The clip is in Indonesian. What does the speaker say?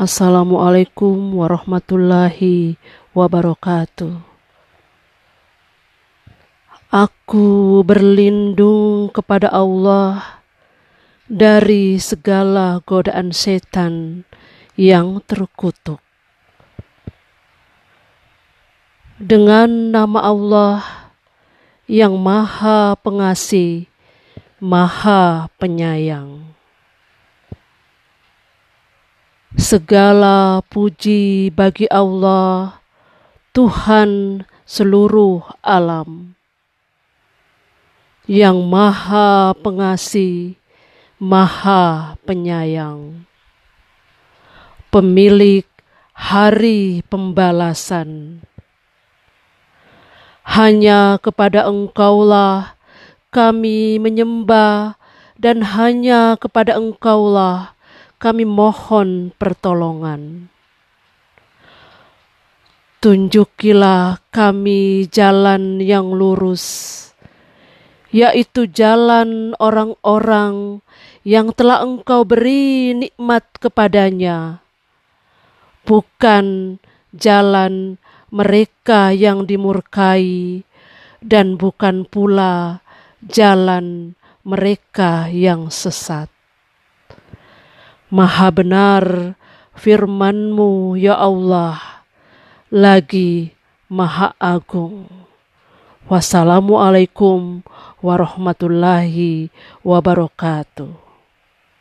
Assalamualaikum warahmatullahi wabarakatuh. Aku berlindung kepada Allah dari segala godaan setan yang terkutuk. Dengan nama Allah yang Maha Pengasih, Maha Penyayang. Segala puji bagi Allah, Tuhan seluruh alam, yang Maha Pengasih, Maha Penyayang, pemilik hari pembalasan. Hanya kepada Engkaulah kami menyembah, dan hanya kepada Engkaulah kami mohon pertolongan. Tunjukilah kami jalan yang lurus, yaitu jalan orang-orang yang telah Engkau beri nikmat kepadanya, bukan jalan mereka yang dimurkai, dan bukan pula jalan mereka yang sesat. Maha benar firman-Mu ya Allah, lagi Maha Agung. Wassalamualaikum warahmatullahi wabarakatuh.